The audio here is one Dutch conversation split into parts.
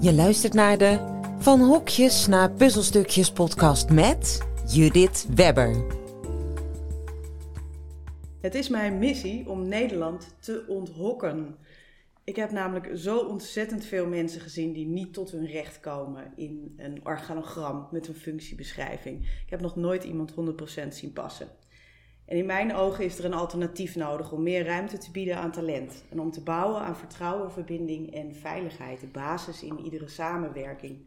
Je luistert naar de Van Hokjes naar Puzzelstukjes podcast met Judith Webber. Het is mijn missie om Nederland te onthokken. Ik heb namelijk zo ontzettend veel mensen gezien die niet tot hun recht komen in een organogram met een functiebeschrijving. Ik heb nog nooit iemand 100% zien passen. En in mijn ogen is er een alternatief nodig om meer ruimte te bieden aan talent. En om te bouwen aan vertrouwen, verbinding en veiligheid, de basis in iedere samenwerking.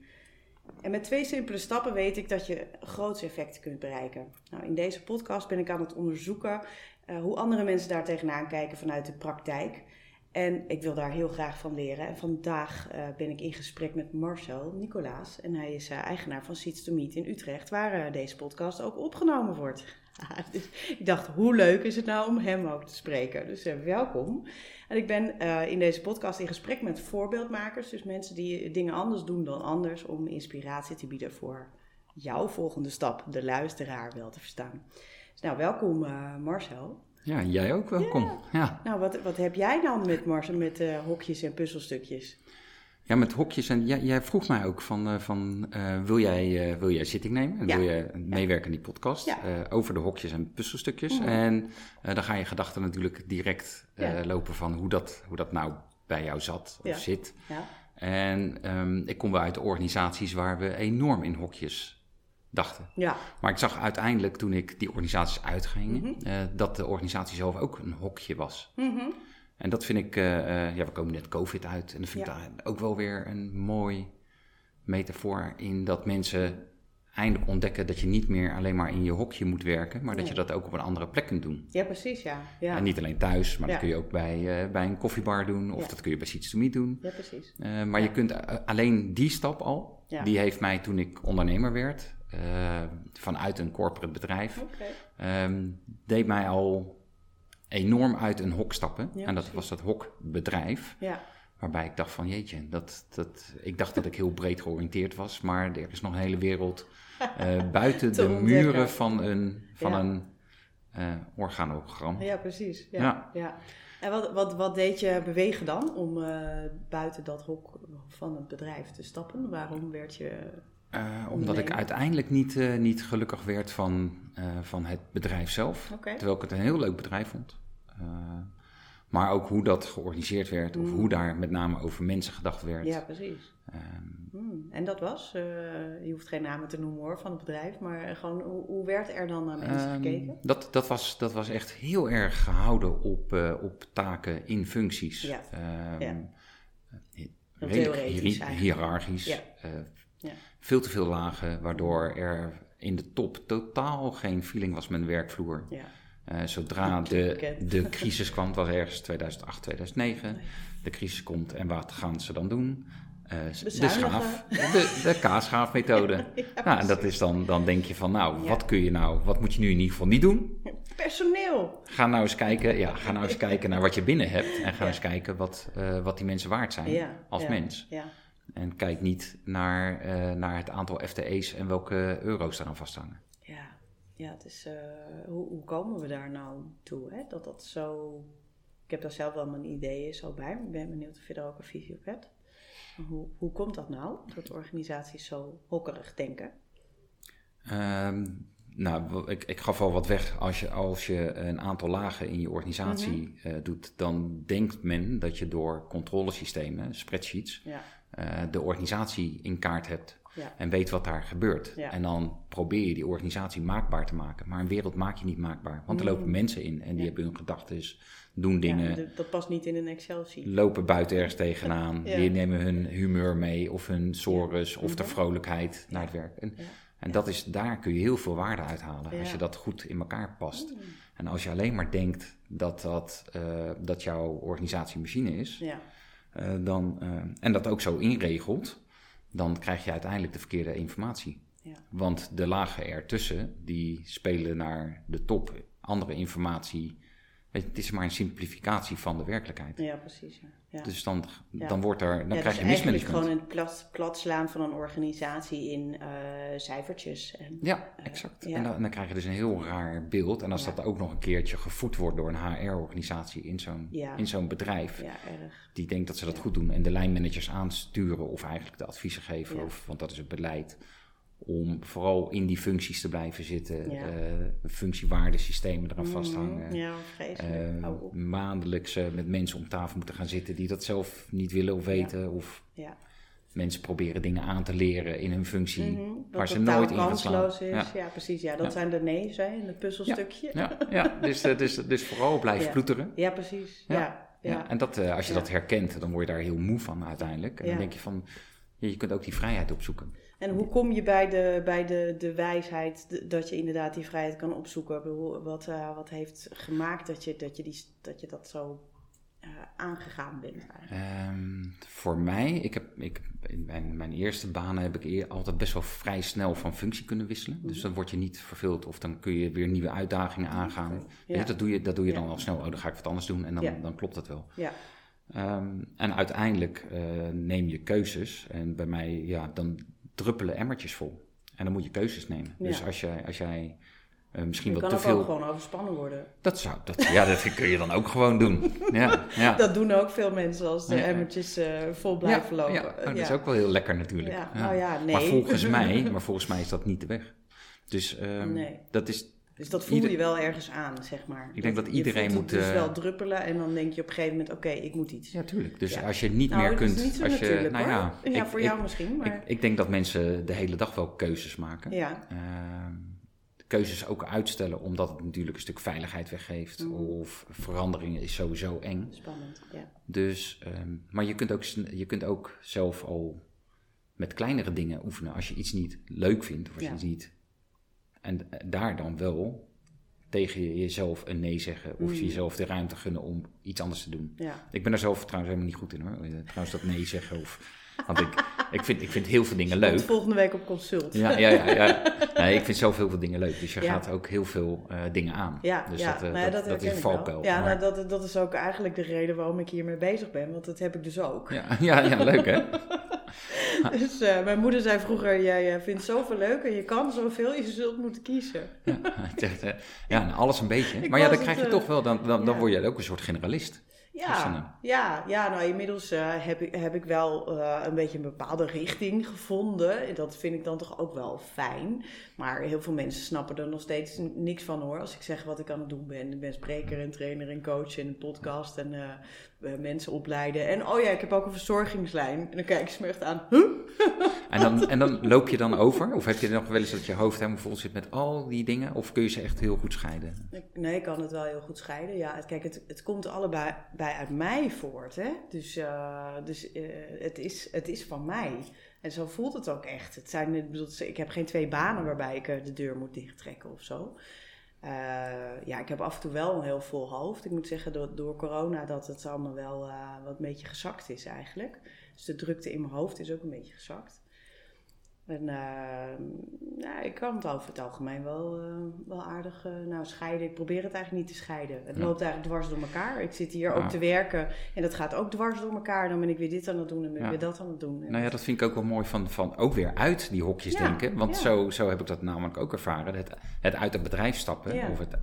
En met twee simpele stappen weet ik dat je grootse effecten kunt bereiken. Nou, in deze podcast ben ik aan het onderzoeken uh, hoe andere mensen daar tegenaan kijken vanuit de praktijk. En ik wil daar heel graag van leren. En vandaag uh, ben ik in gesprek met Marcel Nicolaas. En hij is uh, eigenaar van Seeds to Meet in Utrecht, waar deze podcast ook opgenomen wordt. dus ik dacht, hoe leuk is het nou om hem ook te spreken? Dus welkom. En ik ben in deze podcast in gesprek met voorbeeldmakers. Dus mensen die dingen anders doen dan anders. Om inspiratie te bieden voor jouw volgende stap, de luisteraar wel te verstaan. Dus nou, welkom Marcel. Ja, jij ook welkom. Ja. Nou, wat, wat heb jij dan met Marcel, met hokjes en puzzelstukjes? Ja, met hokjes. En jij, jij vroeg mij ook van, uh, van uh, wil, jij, wil jij zitting nemen? En ja. wil je meewerken in die podcast over de hokjes en puzzelstukjes? Mm -hmm. En dan ga je gedachten natuurlijk direct lopen van hoe dat, hoe dat nou bij jou zat of zit. En um, ik kom wel uit organisaties waar we enorm in hokjes dachten. Ja. Maar ik zag uiteindelijk toen ik die organisaties uitging, mm -hmm. uh, dat de organisatie zelf ook een hokje was. Mm -hmm. En dat vind ik, uh, uh, ja, we komen net COVID uit. En dat vind ja. ik ook wel weer een mooi metafoor in dat mensen eindelijk ontdekken dat je niet meer alleen maar in je hokje moet werken, maar nee. dat je dat ook op een andere plek kunt doen. Ja, precies, ja. ja. En niet alleen thuis, maar ja. dat kun je ook bij, uh, bij een koffiebar doen, of dat kun je bij Seeds to Meet doen. Ja, precies. Uh, maar je kunt alleen die stap al, die heeft mij toen ik ondernemer werd, vanuit een corporate bedrijf, okay. um, deed mij al enorm uit een hok stappen. Ja, en dat was dat hokbedrijf. Ja. Waarbij ik dacht van jeetje, dat, dat, ik dacht dat ik heel breed georiënteerd was, maar er is nog een hele wereld uh, buiten de muren van een, van ja. een uh, organogram. Ja, precies. Ja, ja. En wat, wat, wat deed je bewegen dan om uh, buiten dat hok van het bedrijf te stappen? Waarom werd je uh, omdat ik uiteindelijk niet, uh, niet gelukkig werd van, uh, van het bedrijf zelf. Okay. Terwijl ik het een heel leuk bedrijf vond. Maar ook hoe dat georganiseerd werd, mm. of hoe daar met name over mensen gedacht werd. Ja, precies. Um, mm. En dat was, je hoeft geen namen te noemen hoor van het bedrijf, maar gewoon hoe, hoe werd er dan naar mensen um, gekeken? Dat, dat, was, dat was echt heel erg gehouden op, op taken in functies. Ja. Um, ja. Redelijk hiërarchisch. Ja. Ja. Veel te veel lagen, waardoor er in de top totaal geen feeling was met een werkvloer. Ja. Uh, zodra de, de crisis kwam, het was ergens 2008, 2009, de crisis komt en wat gaan ze dan doen? Uh, de schaaf, de, de kaasschaafmethode. ja, nou, en dat is dan, dan denk je van, nou, ja. wat kun je nou, wat moet je nu in ieder geval niet doen? Personeel. Ga nou eens kijken, ja, ga nou eens kijken naar wat je binnen hebt en ga eens kijken wat, uh, wat die mensen waard zijn als mens. Ja. En kijk niet naar, naar het aantal FTE's en welke euro's daaraan vasthangen. Ja, ja het is, uh, hoe, hoe, komen we daar nou toe? Hè? Dat dat zo. Ik heb daar zelf wel mijn ideeën zo bij. Ik ben benieuwd of je daar ook een visie op hebt. Hoe, hoe komt dat nou, dat organisaties zo hokkerig denken? Um, nou, ik, ik gaf al wat weg. Als je, als je een aantal lagen in je organisatie mm -hmm. uh, doet, dan denkt men dat je door controlesystemen, spreadsheets, ja uh, de organisatie in kaart hebt ja. en weet wat daar gebeurt. Ja. En dan probeer je die organisatie maakbaar te maken. Maar een wereld maak je niet maakbaar. Want er lopen mm. mensen in en die ja. hebben hun gedachten, doen dingen. Dat past niet in een Excel-sheet. Lopen buiten ergens tegenaan. Die nemen hun humeur mee of hun sores of de vrolijkheid naar het werk. En, en dat is, daar kun je heel veel waarde uithalen als je dat goed in elkaar past. Mm. En als je alleen maar denkt dat, dat, uh, dat jouw organisatie machine is... Uh, dan, uh, en dat ook zo inregelt, dan krijg je uiteindelijk de verkeerde informatie. Ja. Want de lagen ertussen, die spelen naar de top andere informatie het is maar een simplificatie van de werkelijkheid. Ja, precies. Ja. Ja. Dus dan, dan, wordt er, dan krijg je dus mismanagement. gewoon een plat, slaan van een organisatie in uh, cijfertjes. En, ja, uh, exact. En dan, dan, krijg je dus een heel raar beeld. En als dat ook nog een keertje gevoed wordt door een HR-organisatie in zo'n in zo'n bedrijf. Die denkt dat ze dat goed doen. En de lijnmanagers aansturen of eigenlijk de adviezen geven. Of, want dat is het beleid om vooral in die functies te blijven zitten. Ja. Uh, functiewaardesystemen eraan mm, vasthangen. Ja, uh, maandelijks uh, met mensen om tafel moeten gaan zitten die dat zelf niet willen of weten. Of ja. mensen proberen dingen aan te leren in hun functie mm -hmm, waar ze nooit in gaan. Is. Ja. ja. precies. Ja, dat zijn de nee's hè, in het puzzelstukje. Ja, ja. dus, dus, dus vooral blijven ploeteren. Ja, precies. Ja. Ja. En dat, als je dat herkent, dan word je daar heel moe van uiteindelijk. En dan denk je van, je kunt ook die vrijheid opzoeken. En hoe kom je bij de, bij de, de wijsheid dat je inderdaad die vrijheid kan opzoeken? Wat, uh, wat heeft gemaakt dat je dat, je die, dat, je dat zo uh, aangegaan bent? Um, voor mij, ik heb, ik, in mijn, mijn eerste banen heb ik altijd best wel vrij snel van functie kunnen wisselen. Mm -hmm. Dus dan word je niet verveeld of dan kun je weer nieuwe uitdagingen aangaan. Okay. Ja. Je, dat doe je, dat doe je ja. dan al snel. Oh, dan ga ik wat anders doen en dan, ja. dan klopt dat wel. Ja. Um, en uiteindelijk uh, neem je keuzes. En bij mij, ja, dan druppelen emmertjes vol. En dan moet je keuzes nemen. Ja. Dus als jij, als jij uh, misschien wat te veel... ook gewoon overspannen worden. Dat zou, dat, ja, dat kun je dan ook gewoon doen. Ja, ja. Dat doen ook veel mensen als de emmertjes uh, vol blijven lopen. Ja, oh, dat is ook wel heel lekker natuurlijk. Ja. Nou ja, nee. Maar volgens mij, maar volgens mij is dat niet de weg. Dus um, nee. dat is dus dat voel je wel ergens aan, zeg maar. Ik denk dat, dat iedereen moet. dus wel druppelen en dan denk je op een gegeven moment: oké, ik moet iets. Ja, tuurlijk. Dus ja. als je niet nou, meer kunt. Is niet als je, nou ja, ja ik, voor ik, jou misschien. Maar... Ik, ik, denk dat mensen de hele dag wel keuzes maken. Ja. Uh, keuzes ook uitstellen, omdat het natuurlijk een stuk veiligheid weggeeft. Mm. Of veranderingen is sowieso eng. Spannend, ja. Dus, um, maar je kunt, ook, je kunt ook zelf al met kleinere dingen oefenen. Als je iets niet leuk vindt of als je iets niet. En daar dan wel tegen jezelf een nee zeggen. Of Mm. jezelf de ruimte gunnen om iets anders te doen. Ja. Ik ben daar zelf trouwens helemaal niet goed in hoor. Eh, Trouwens dat nee zeggen of... Want ik, ik, vind, ik vind heel veel dingen leuk. Volgende week op consult. Ja, ja, ja. ja. Nee, ik vind zelf heel veel dingen leuk. Dus je Ja. gaat ook heel veel eh, dingen aan. Ja, dus ja. dat, eh, Nou dat, dat, dat is valkuil. Ja, Maar- nou, dat, dat is ook eigenlijk de reden waarom ik hiermee bezig ben. Want dat heb ik dus ook. ja, ja, ja, leuk hè? Dus eh, mijn moeder zei vroeger, jij eh, vindt zoveel leuk en je kan zoveel, je zult moeten kiezen. Ja, echt, eh, ja, en alles een beetje. Ik Maar ja, dan krijg je toch wel, dan, dan, dan ja. word je ook een soort generalist. Ja, ja, ja nou inmiddels heb, ik, heb ik wel een beetje een bepaalde richting gevonden. En Dat vind ik dan toch ook wel fijn. Maar heel veel mensen snappen er nog steeds niks van hoor. Als ik zeg wat ik aan het doen ben. Ik ben spreker en trainer en coach en een podcast en mensen opleiden. En oh ja, ik heb ook een verzorgingslijn. En dan kijken ze me echt aan. Huh? En dan, en dan loop je dan over? Of heb je nog wel eens dat je hoofd helemaal vol zit met al die dingen? Of kun je ze echt heel goed scheiden? Nee, ik kan het wel heel goed scheiden. Ja, het, kijk, het, het komt allebei bij uit mij voort. Hè? Dus, eh, dus eh, het, is, het is van mij. En zo voelt het ook echt. Het zijn, ik, bedoel, ik heb geen twee banen waarbij ik eh, de deur moet dichttrekken of zo. Eh, ja, ik heb af en toe wel een heel vol hoofd. Ik moet zeggen door, door corona dat het allemaal wel eh, wat een beetje gezakt is eigenlijk. Dus de drukte in mijn hoofd is ook een beetje gezakt. En ja, ik kan het over het algemeen wel, eh, wel aardig eh, nou, scheiden. Ik probeer het eigenlijk niet te scheiden. Het Ja. loopt eigenlijk dwars door elkaar. Ik zit hier Ja. ook te werken en dat gaat ook dwars door elkaar. Dan ben ik weer dit aan het doen en ben ik weer dat aan het doen. En Nou ja, dat vind ik ook wel mooi van, van ook weer uit die hokjes denken. Want zo, zo heb ik dat namelijk ook ervaren. Het, het uit het bedrijf stappen. Of het,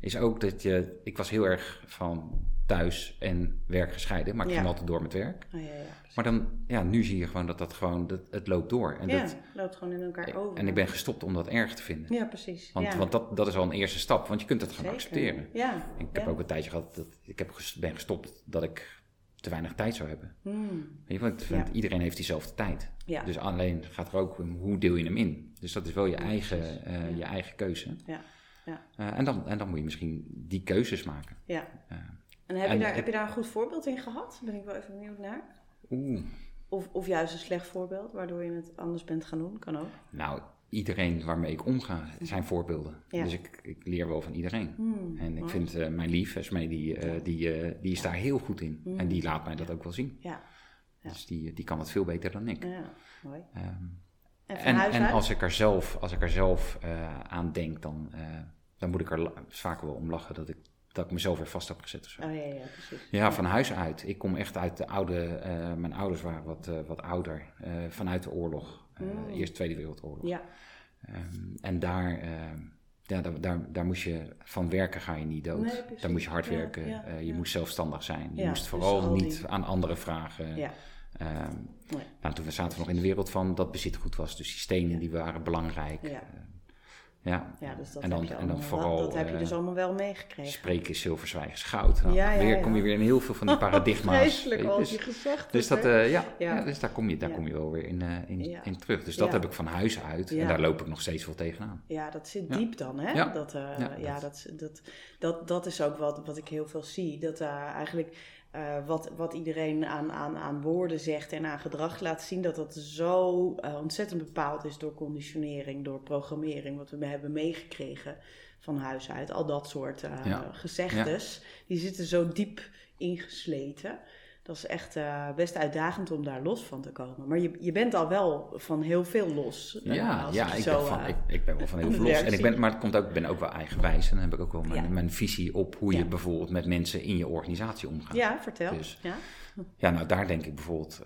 is ook dat je... Ik was heel erg van thuis en werk gescheiden. Maar ik Ja. ging altijd door met werk. Oh, ja, ja. Maar dan, ja, nu zie je gewoon dat dat gewoon... Dat, het loopt door. En, ja, dat, loopt gewoon in elkaar over. en ik ben gestopt om dat erg te vinden. Ja, precies. Want, want dat, dat is al een eerste stap. Want je kunt het gewoon Zeker. accepteren. Ja. Ik heb ook een tijdje gehad dat ik heb ben gestopt dat ik te weinig tijd zou hebben. Hmm. Weet je, want iedereen heeft diezelfde tijd. Ja. Dus alleen gaat er ook om hoe deel je hem in. Dus dat is wel je, eigen, eh, je eigen keuze. Ja. Ja. Eh, en, dan, en dan moet je misschien die keuzes maken. ja. Eh, En, heb, En- je daar, heb je daar een goed voorbeeld in gehad? Ben ik wel even benieuwd naar. Oeh, Of, of juist een slecht voorbeeld, waardoor je het anders bent gaan doen? Kan ook. nou, iedereen waarmee ik omga zijn voorbeelden. Ja. Dus ik, ik leer wel van iedereen. Hmm. En ik mooi. vind eh, mijn lief, Esmee, die, eh, die, eh, die is daar heel goed in. Mm. En die laat mij dat ook wel zien. Ja, Ja. Dus die, die kan het veel beter dan ik. ja, mooi. Ehm, En En, als ik er zelf, als ik er zelf aan denk, dan, dan moet ik er vaak wel om lachen dat ik dat ik mezelf weer vast heb gezet. Of zo. Oh ja, ja, precies. Ja, van huis uit. Ik kom echt uit de oude. Uh, mijn ouders waren wat, uh, wat ouder. Uh, vanuit de oorlog. Mm. Eerste, Tweede Wereldoorlog. Ja. Um, en daar, ehm, ja, daar, daar, daar moest je van werken ga je niet dood. Nee, daar moet je hard werken. Ja, ja, je moest zelfstandig zijn. Je moest dus vooral die- niet aan anderen vragen. Ja. Ehm, Nee. nou, toen zaten we nog in de wereld van dat bezit goed was. Dus die stenen die waren belangrijk. Ja. Ja. Ja, dus dat en dan, heb je en dan vooral. dat, dat heb je eh, dus allemaal wel meegekregen. Spreken is zilver, zwijgen is goud. Nou, Ja, ja, weer kom je weer in heel veel van die paradigma's. Vreselijk als dus, je gezegd dus, hebt, dat, eh, ja, dus daar kom je, daar kom je wel weer in, eh, in, in terug. Dus dat heb ik van huis uit. En daar loop ik nog steeds wel tegenaan. Ja, dat zit diep dan, hè? Dat, Ja, ja, dat, dat, dat, dat is ook wat, wat ik heel veel zie. Dat eigenlijk eh, wat, wat iedereen aan, aan, aan woorden zegt en aan gedrag laat zien, dat dat zo eh, ontzettend bepaald is door conditionering, door programmering, wat we hebben meegekregen van huis uit. Al dat soort Ja. gezegdes, die zitten zo diep ingesleten. Dat is echt eh, best uitdagend om daar los van te komen. Maar je, je bent al wel van heel veel los. eh, Ja, ja ik, zo, ben van, eh, ik, ik ben wel van heel veel los. En ik ben, maar het komt ook, ik ben ook wel eigenwijs. En dan heb ik ook wel mijn, Ja. mijn visie op hoe je bijvoorbeeld met mensen in je organisatie omgaat. Ja, vertel. Dus- ja? Ja, nou daar denk ik bijvoorbeeld,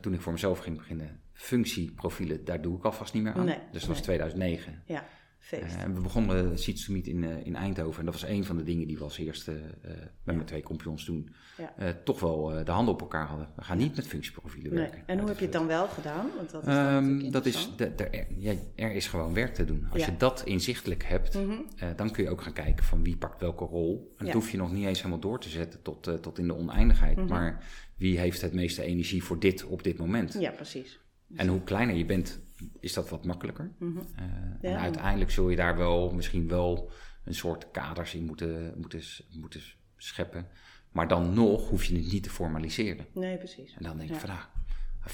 toen ik voor mezelf ging beginnen, functieprofielen, daar doe ik alvast niet meer aan. Nee, dus dat was nee. 2009. ja, feest. Eh, we begonnen Seeds to Meet in, eh, in Eindhoven. En dat was een van de dingen die we als eerste eh, met mijn twee compagnons toen Ja. eh, toch wel de handen op elkaar hadden. We gaan niet met functieprofielen nee. werken. En hoe heb je het dan wel gedaan? Want dat is Ehm, dat is, er, ja, er is gewoon werk te doen. Als Ja. je dat inzichtelijk hebt, Mhm. dan kun je ook gaan kijken van wie pakt welke rol. En dat hoef je nog niet eens helemaal door te zetten tot, tot in de oneindigheid. Mhm. Maar wie heeft het meeste energie voor dit op dit moment? Ja, precies. En hoe kleiner je bent, is dat wat makkelijker. Mhm. Eh, Ja. En uiteindelijk zul je daar wel misschien wel een soort kaders in moeten, moeten, moeten scheppen. Maar dan nog hoef je het niet te formaliseren. Nee, precies. En dan denk Ja. ik van,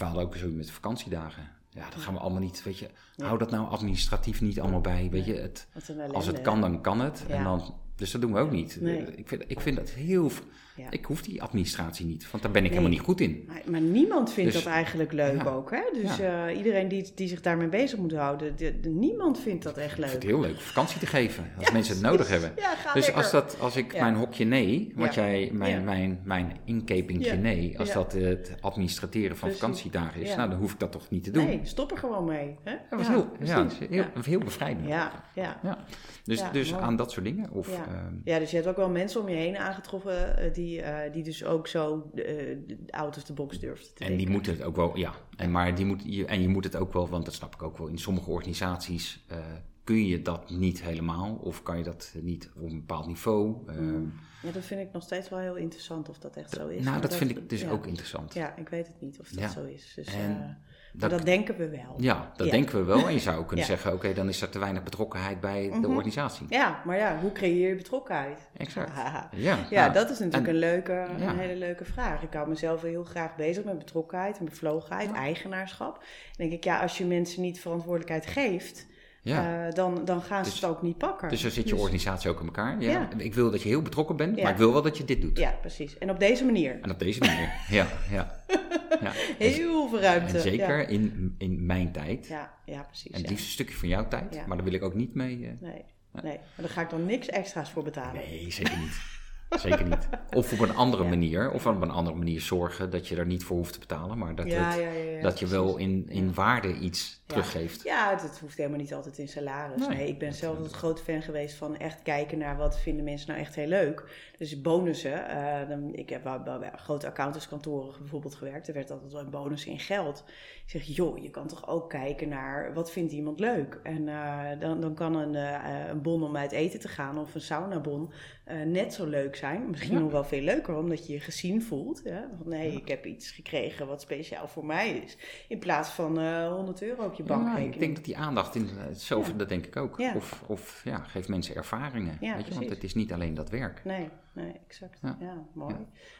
nou, we ook zo met vakantiedagen. Ja, dat gaan we allemaal niet, weet je. Hou dat nou administratief niet allemaal bij, weet je. Het, als het kan, dan kan het. Ja. En dan, dus dat doen we ook niet. Nee. Ik, vind, ik vind dat heel... Ja. Ik hoef die administratie niet, want daar ben ik Nee. helemaal niet goed in. Maar, maar niemand vindt Dus- dat eigenlijk leuk Ja. ook, hè? Dus Ja. eh, iedereen die, die zich daarmee bezig moet houden, de, de- niemand vindt dat echt Ik vind leuk. het heel leuk vakantie te geven, als mensen het nodig hebben. Dus lekker. als, dat, als ik mijn hokje nee, wat jij, mijn, mijn, mijn inkepingje nee, als dat het administrateren van Precies. vakantiedagen is, nou dan hoef ik dat toch niet te doen. Nee, stop er gewoon mee. Hè? Dat was heel, ja, heel, bevrijdend. Ja, ja. Dus, dus mooi. aan dat soort dingen. Of, Ja. ehm, Ja, dus je hebt ook wel mensen om je heen aangetroffen eh, die, eh, die dus ook zo eh, out of the box durfden te en die denken. moeten het ook wel, ja. En, maar die moet, je, en je moet het ook wel, want dat snap ik ook wel, in sommige organisaties eh, kun je dat niet helemaal. Of kan je dat niet op een bepaald niveau. ehm, Ja, dat vind ik nog steeds wel heel interessant of dat echt zo is. nou, dat vind ik dus ja. ook interessant. Ja, ik weet het niet of dat Ja. zo is. Dus, En dat- dat denken we wel. Ja, dat Ja. denken we wel. En je zou ook kunnen Ja. zeggen, oké, dan is er te weinig betrokkenheid bij de Mhm. organisatie. Ja, maar ja, hoe creëer je betrokkenheid? Exact. Ja, Ja, nou, dat is natuurlijk en- een, leuke, een hele leuke vraag. Ik hou mezelf heel graag bezig met betrokkenheid en bevlogenheid, eigenaarschap. Dan denk ik, ja, als je mensen niet verantwoordelijkheid geeft, Ja. eh, dan, dan gaan ze Dus- het ook niet pakken. Dus zo zit je Dus- organisatie ook in elkaar. Ja. Ja. Ik wil dat je heel betrokken bent, Ja. maar ik wil wel dat je dit doet. Ja, precies. En op deze manier. En op deze manier. ja, ja. ja. Heel veel ruimte. en zeker in, in mijn tijd. ja, ja precies. En het liefst een stukje van jouw tijd. Maar daar wil ik ook niet mee. eh, Nee, nee, maar daar ga ik dan niks extra's voor betalen. nee, zeker niet. Zeker niet. Of op een andere Ja. manier. Of op een andere manier zorgen dat je er niet voor hoeft te betalen. Maar dat, Ja, het- ja, dat je wel in, in waarde iets. Teruggeeft. Ja, het, hoeft helemaal niet altijd in salaris. Nee. Nee, ik ben zelf een grote fan geweest van echt kijken naar wat vinden mensen nou echt heel leuk. Dus bonussen. eh, dan, ik heb bij, bij grote accountantskantoren bijvoorbeeld gewerkt. Er werd altijd wel een bonus in geld. Ik zeg, joh, je kan toch ook kijken naar wat vindt iemand leuk. En eh, dan, dan kan een, eh, een bon om uit eten te gaan of een saunabon net zo leuk zijn. Misschien Ja. nog wel veel leuker, omdat je je gezien voelt. Hè? Van nee, ik heb iets gekregen wat speciaal voor mij is. In plaats van eh 100 euro Ja, ik denk dat die aandacht, in, eh, zo, Ja. dat denk ik ook. Ja. Of, of ja, geef mensen ervaringen. Weet je? Want het is niet alleen dat werk. Nee, nee, exact. Ja, mooi.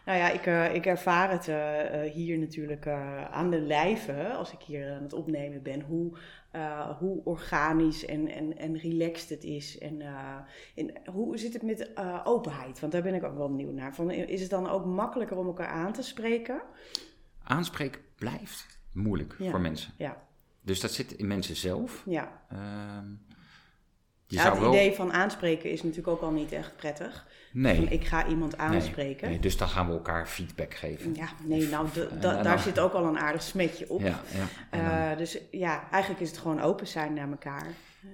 Nou ja, ik, eh, ik ervaar het eh, hier natuurlijk aan de lijve, als ik hier aan het opnemen ben, hoe, hoe organisch en, en, en relaxed het is. En, en hoe zit het met openheid? Want daar ben ik ook wel benieuwd naar. Van, is het dan ook makkelijker om elkaar aan te spreken? Aanspreken blijft moeilijk voor mensen. Ja, Dus dat zit in mensen zelf. ja, Ehm, ja, het idee van aanspreken is natuurlijk ook al niet echt prettig. Nee. ik ga iemand aanspreken. Nee, dus dan gaan we elkaar feedback geven. Ja, nee, nou, daar zit ook al een aardig smetje op. Ja, ja. Uh, dus ja, eigenlijk is het gewoon open zijn naar elkaar.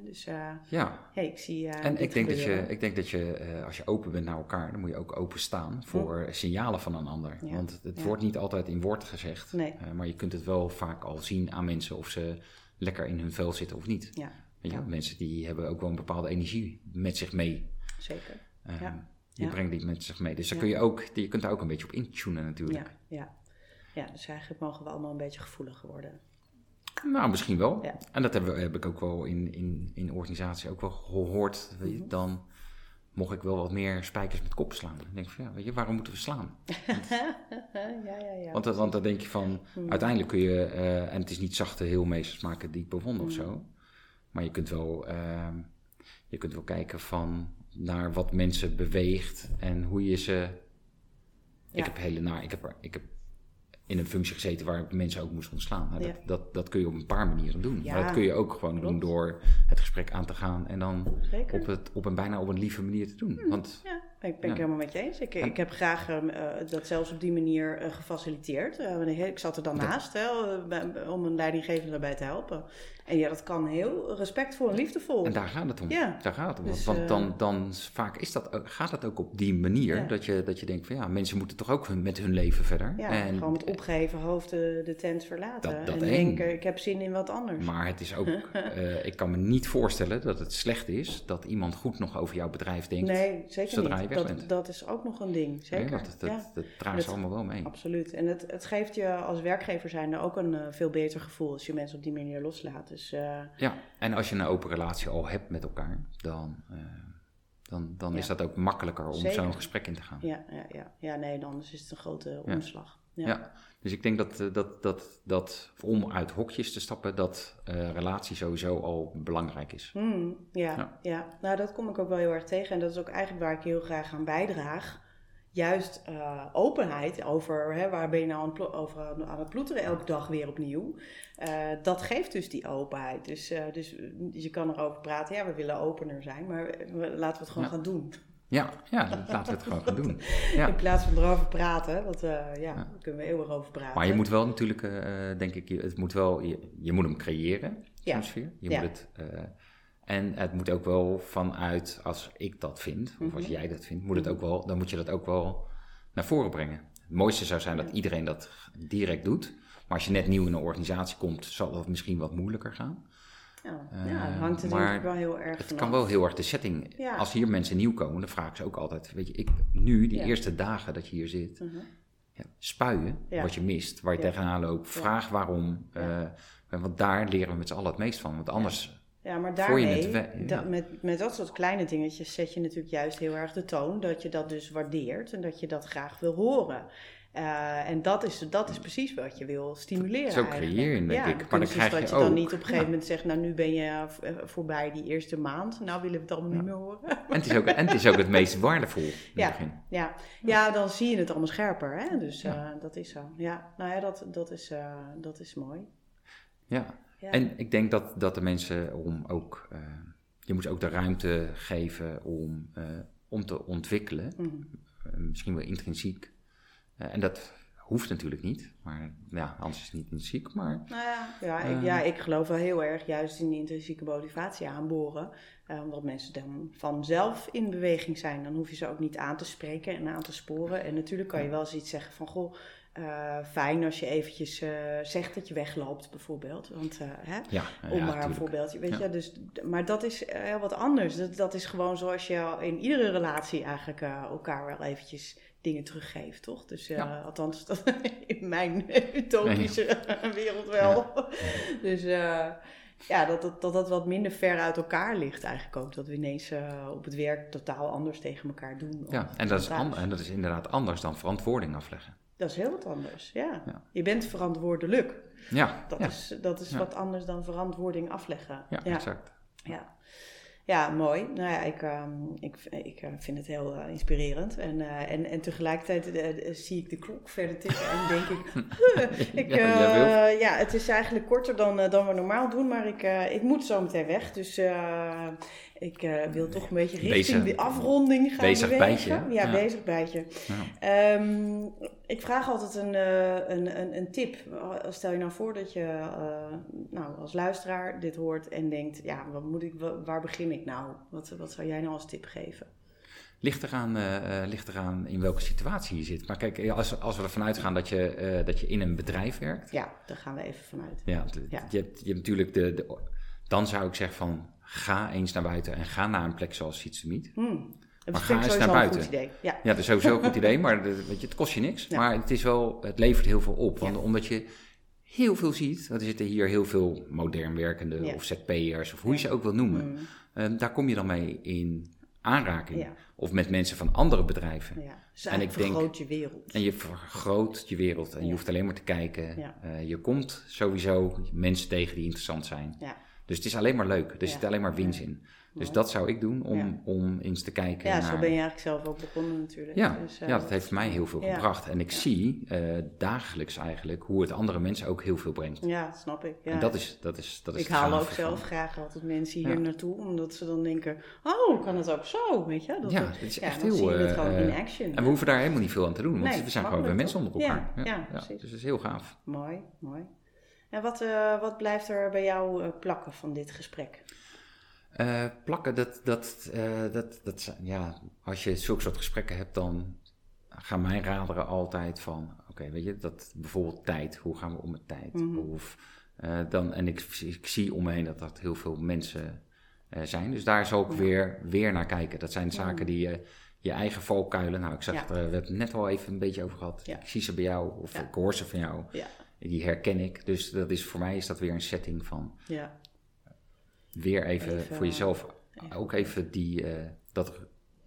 Dus uh, ja. Hey, ik zie. Uh, en ik denk, dat je, ik denk dat je, als je open bent naar elkaar, dan moet je ook open staan voor signalen van een ander. Want het wordt niet altijd in woord gezegd. Nee. maar je kunt het wel vaak al zien aan mensen of ze lekker in hun vel zitten of niet. Ja. Ja. Mensen die hebben ook wel een bepaalde energie met zich mee. Zeker. Ja. Je brengt die met zich mee. Dus daar kun je, ook, je kunt daar ook een beetje op intunen natuurlijk. Ja, ja. ja dus eigenlijk mogen we allemaal een beetje gevoeliger worden. Nou, misschien wel. Ja. En dat heb, heb, ik ook wel in, in, in organisatie ook wel gehoord. Mm Dan mocht ik wel wat meer spijkers met kop slaan. Dan denk ik van, ja, weet je, waarom moeten we slaan? Want, ja, ja, ja. Want, want dan denk je van, mhm. uiteindelijk kun je, uh, en het is niet zachte heelmeesters maken die bevonden mm of zo. Maar je kunt wel, uh, je kunt wel kijken van naar wat mensen beweegt en hoe je ze. Ik heb hele naar, ik heb, ik heb in een functie gezeten waar mensen ook moesten ontslaan. Nou, dat, dat, dat, kun je op een paar manieren doen. Maar dat kun je ook gewoon doen door het gesprek aan te gaan en dan op, het, op een bijna op een lieve manier te doen. Hmm. Want, ja, ik ben ik helemaal met je eens. Ik, ik heb graag uh, dat zelfs op die manier uh, gefaciliteerd. Uh, ik zat er dan naast hè, om een leidinggevende daarbij te helpen. En ja, dat kan heel respectvol en liefdevol. En daar gaat het om. Ja. Daar gaat het om. Dus, Want dan, dan vaak is dat, gaat het ook op die manier. Dat, je, dat je denkt van ja, mensen moeten toch ook met hun leven verder. Ja, en, gewoon met opgeheven hoofd de, de tent verlaten. Dat, dat en denken, ik heb zin in wat anders. Maar het is ook, ik kan me niet voorstellen dat het slecht is dat iemand goed nog over jouw bedrijf denkt. Nee, zeker zodra niet. Je weg dat, bent. dat is ook nog een ding. Zeker. Nee, dat, dat, ze allemaal wel mee. Absoluut. En het, het geeft je als werkgever zijn ook een uh, veel beter gevoel als je mensen op die manier loslaat. Dus, uh, ja, en als je een open relatie al hebt met elkaar, dan, uh, dan, dan is dat ook makkelijker om zo'n gesprek in te gaan. Ja, ja, ja. ja, nee, dan is het een grote omslag. Ja. ja. dus ik denk dat, dat, dat, dat om uit hokjes te stappen, dat uh, relatie sowieso al belangrijk is. Hmm, ja, ja, nou dat kom ik ook wel heel erg tegen. En dat is ook eigenlijk waar ik heel graag aan bijdraag juist uh, openheid over hè, waar ben je nou aan, over aan het ploeteren elke dag weer opnieuw. Uh, dat geeft dus die openheid. Dus, uh, dus je kan erover praten, ja, we willen opener zijn, maar laten we het gewoon gaan doen. Ja, ja, laten we het gewoon gaan doen. Ja. In plaats van erover praten, want ja, ja, daar kunnen we eeuwig over praten. Maar je moet wel natuurlijk, denk ik, het moet wel, je, je moet hem creëren, ja. sfeer. Je moet het en het moet ook wel vanuit, als ik dat vind, of als mhm. jij dat vindt, moet het ook wel, dan moet je dat ook wel naar voren brengen. Het mooiste zou zijn dat iedereen dat direct doet. Maar als je net nieuw in een organisatie komt, zal dat misschien wat moeilijker gaan. Ja, uh, ja het hangt er maar wel heel erg Het kan wel heel erg de setting. Als hier mensen nieuw komen, dan vraag ik ze ook altijd. Weet je, ik nu, die eerste dagen dat je hier zit, uh ja, spuien wat je mist, waar je tegenaan loopt. Vraag waarom. Uh, want daar leren we met z'n allen het meest van. Want anders ja, maar daarmee, dat, met, met dat soort kleine dingetjes zet je natuurlijk juist heel erg de toon dat je dat dus waardeert en dat je dat graag wil horen. Uh, en dat is, dat is precies wat je wil stimuleren. Zo creëer je, denk ja, ik. Maar dan krijg dat je, dan niet op een gegeven moment zegt, nou nu ben je eh, voorbij die eerste maand, nou willen we het allemaal niet meer horen. En het, is ook, en het is ook het meest waardevol. Ja, ja, ja, dan zie je het allemaal scherper. Hè? Dus uh, dat is zo. Ja, nou ja, dat, dat, is, uh, dat is mooi. Ja, en ik denk dat, dat de mensen om ook, je moet ook de ruimte geven om, om te ontwikkelen. Mm. misschien wel intrinsiek. En dat hoeft natuurlijk niet, maar ja, anders is het niet intrinsiek. Maar, nou ja, ja, ik, ja, ik geloof wel heel erg juist in die intrinsieke motivatie aanboren. omdat mensen dan vanzelf in beweging zijn. Dan hoef je ze ook niet aan te spreken en aan te sporen. En natuurlijk kan je wel eens iets zeggen van, goh, uh, fijn als je eventjes uh, zegt dat je wegloopt, bijvoorbeeld. Want, uh, hè, ja, om ja, maar een voorbeeldje, weet je. Dus, maar dat is heel wat anders. Dat, dat is gewoon zoals je in iedere relatie eigenlijk elkaar wel eventjes dingen teruggeeft, toch? Dus althans, dat in mijn utopische wereld wel. dus ja, dat, dat, dat dat wat minder ver uit elkaar ligt eigenlijk ook. Dat we ineens op het werk totaal anders tegen elkaar doen. Ja, en dat, is en dat is inderdaad anders dan verantwoording afleggen. Dat is heel wat anders, ja. Je bent verantwoordelijk. Ja. Dat is, dat is wat anders dan verantwoording afleggen. Ja, exact. Ja. Ja, mooi. Nou ja, ik, um, ik, ik eh, vind het heel uh, inspirerend. En, uh, en, en tegelijkertijd zie ik de klok verder tikken en denk ik... ik ja, ja, het is eigenlijk korter dan, dan we normaal doen, maar ik, ik moet zo meteen weg. Dus Ik uh, wil toch een beetje richting bezig, de afronding gaan bezig bewegen. Bijtje, ja, bezig bijtje. Ja. Um, ik vraag altijd een, uh, een, een, een, tip. Stel je nou voor dat je uh, nou, als luisteraar dit hoort en denkt... ja, wat moet ik, waar begin ik nou? Wat, wat zou jij nou als tip geven? Ligt eraan, ligt eraan in welke situatie je zit. Maar kijk, als, als we ervan uitgaan dat je, dat je in een bedrijf werkt. Ja, daar gaan we even vanuit. Ja, ja. Je, hebt, je hebt natuurlijk de, de, Dan zou ik zeggen van ga eens naar buiten en ga naar een plek zoals Sietsemiet. Hmm. Maar ga eens naar buiten. Een goed idee. Ja. ja, dat is sowieso een goed idee, maar de, weet je, het kost je niks. Ja. Maar het, is wel, het levert heel veel op. Want, Omdat je heel veel ziet. Want er zitten hier heel veel modern werkende of ZP'ers of hoe je ze ook wil noemen. Mm. daar kom je dan mee in aanraking. Of met mensen van andere bedrijven. Ja. Dus en ik vergroot je wereld. En je vergroot je wereld. En je hoeft alleen maar te kijken. Uh, je komt sowieso mensen tegen die interessant zijn. Dus het is alleen maar leuk. Er zit alleen maar winst in. Dus dat zou ik doen om, om eens te kijken. Ja, zo ben je eigenlijk zelf ook begonnen natuurlijk. Ja, dus, uh, ja dat heeft mij heel veel gebracht. En ik zie uh, dagelijks eigenlijk hoe het andere mensen ook heel veel brengt. Ja, snap ik. Ja. En dat is, dat is, dat is Ik haal ook zelf graag altijd mensen hier naartoe, omdat ze dan denken: oh, kan het ook zo? Weet je? Dat ja, het is echt heel. Uh, gewoon in action. En we hoeven daar helemaal niet veel aan te doen, want we zijn gewoon weer mensen onder elkaar. Ja, precies. Dus dat is heel gaaf. Mooi, mooi. En wat, wat blijft er bij jou plakken van dit gesprek? Uh, plakken, dat, dat, uh, dat, dat, ja, als je zulke soort gesprekken hebt, dan gaan mijn raderen altijd van, oké, weet je, dat bijvoorbeeld tijd, hoe gaan we om met tijd? Mm -hmm. Of, uh, dan, en ik, ik, zie om me heen dat dat heel veel mensen zijn, dus daar ik ja. weer, weer naar kijken. Dat zijn zaken die je, je eigen valkuilen, nou, ik zag, ja. we hebben het net al even een beetje over gehad, ja. ik zie ze bij jou, of ik hoor ze van jou, die herken ik. Dus dat is, voor mij is dat weer een setting van, ja weer even, voor jezelf ook even die, uh, dat,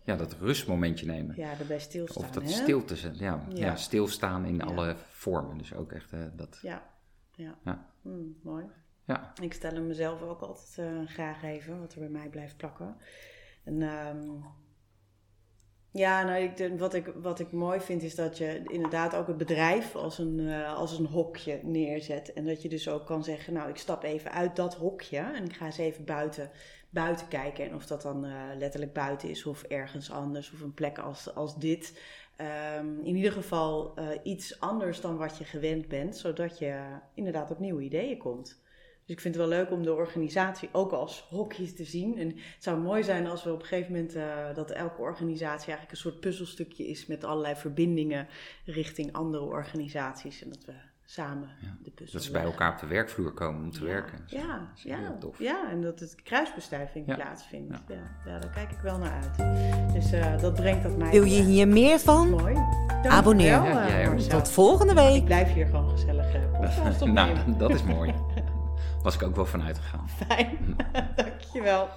ja, dat rustmomentje nemen. Ja, erbij stilstaan. Of dat stilte, ja, ja. ja, stilstaan in alle vormen. Dus ook echt uh, dat. Ja, ja. ja. Hmm, mooi. Ja. Ik stel hem mezelf ook altijd uh, graag even, wat er bij mij blijft plakken. En um, ja, nou, ik, wat, ik, wat ik mooi vind is dat je inderdaad ook het bedrijf als een, uh, als een hokje neerzet. En dat je dus ook kan zeggen, nou ik stap even uit dat hokje en ik ga eens even buiten, buiten kijken. En of dat dan uh, letterlijk buiten is of ergens anders of een plek als, als dit. Um, in ieder geval uh, iets anders dan wat je gewend bent, zodat je inderdaad op nieuwe ideeën komt. Dus ik vind het wel leuk om de organisatie ook als hokjes te zien. En het zou mooi zijn als we op een gegeven moment uh, dat elke organisatie eigenlijk een soort puzzelstukje is met allerlei verbindingen richting andere organisaties. En dat we samen ja, de puzzel. Dat ze bij elkaar op de werkvloer komen om te ja, werken. Ja, ja, tof. ja, en dat het kruisbestuiving plaatsvindt. Ja. Ja. daar kijk ik wel naar uit. Dus uh, dat brengt dat mij. Wil je hier meer van? Mooi. Abonneer. Wel, Tot volgende week. Ik blijf hier gewoon gezellig. Uh, nou, dat is mooi was ik ook wel van uitgegaan. Fijn, dankjewel.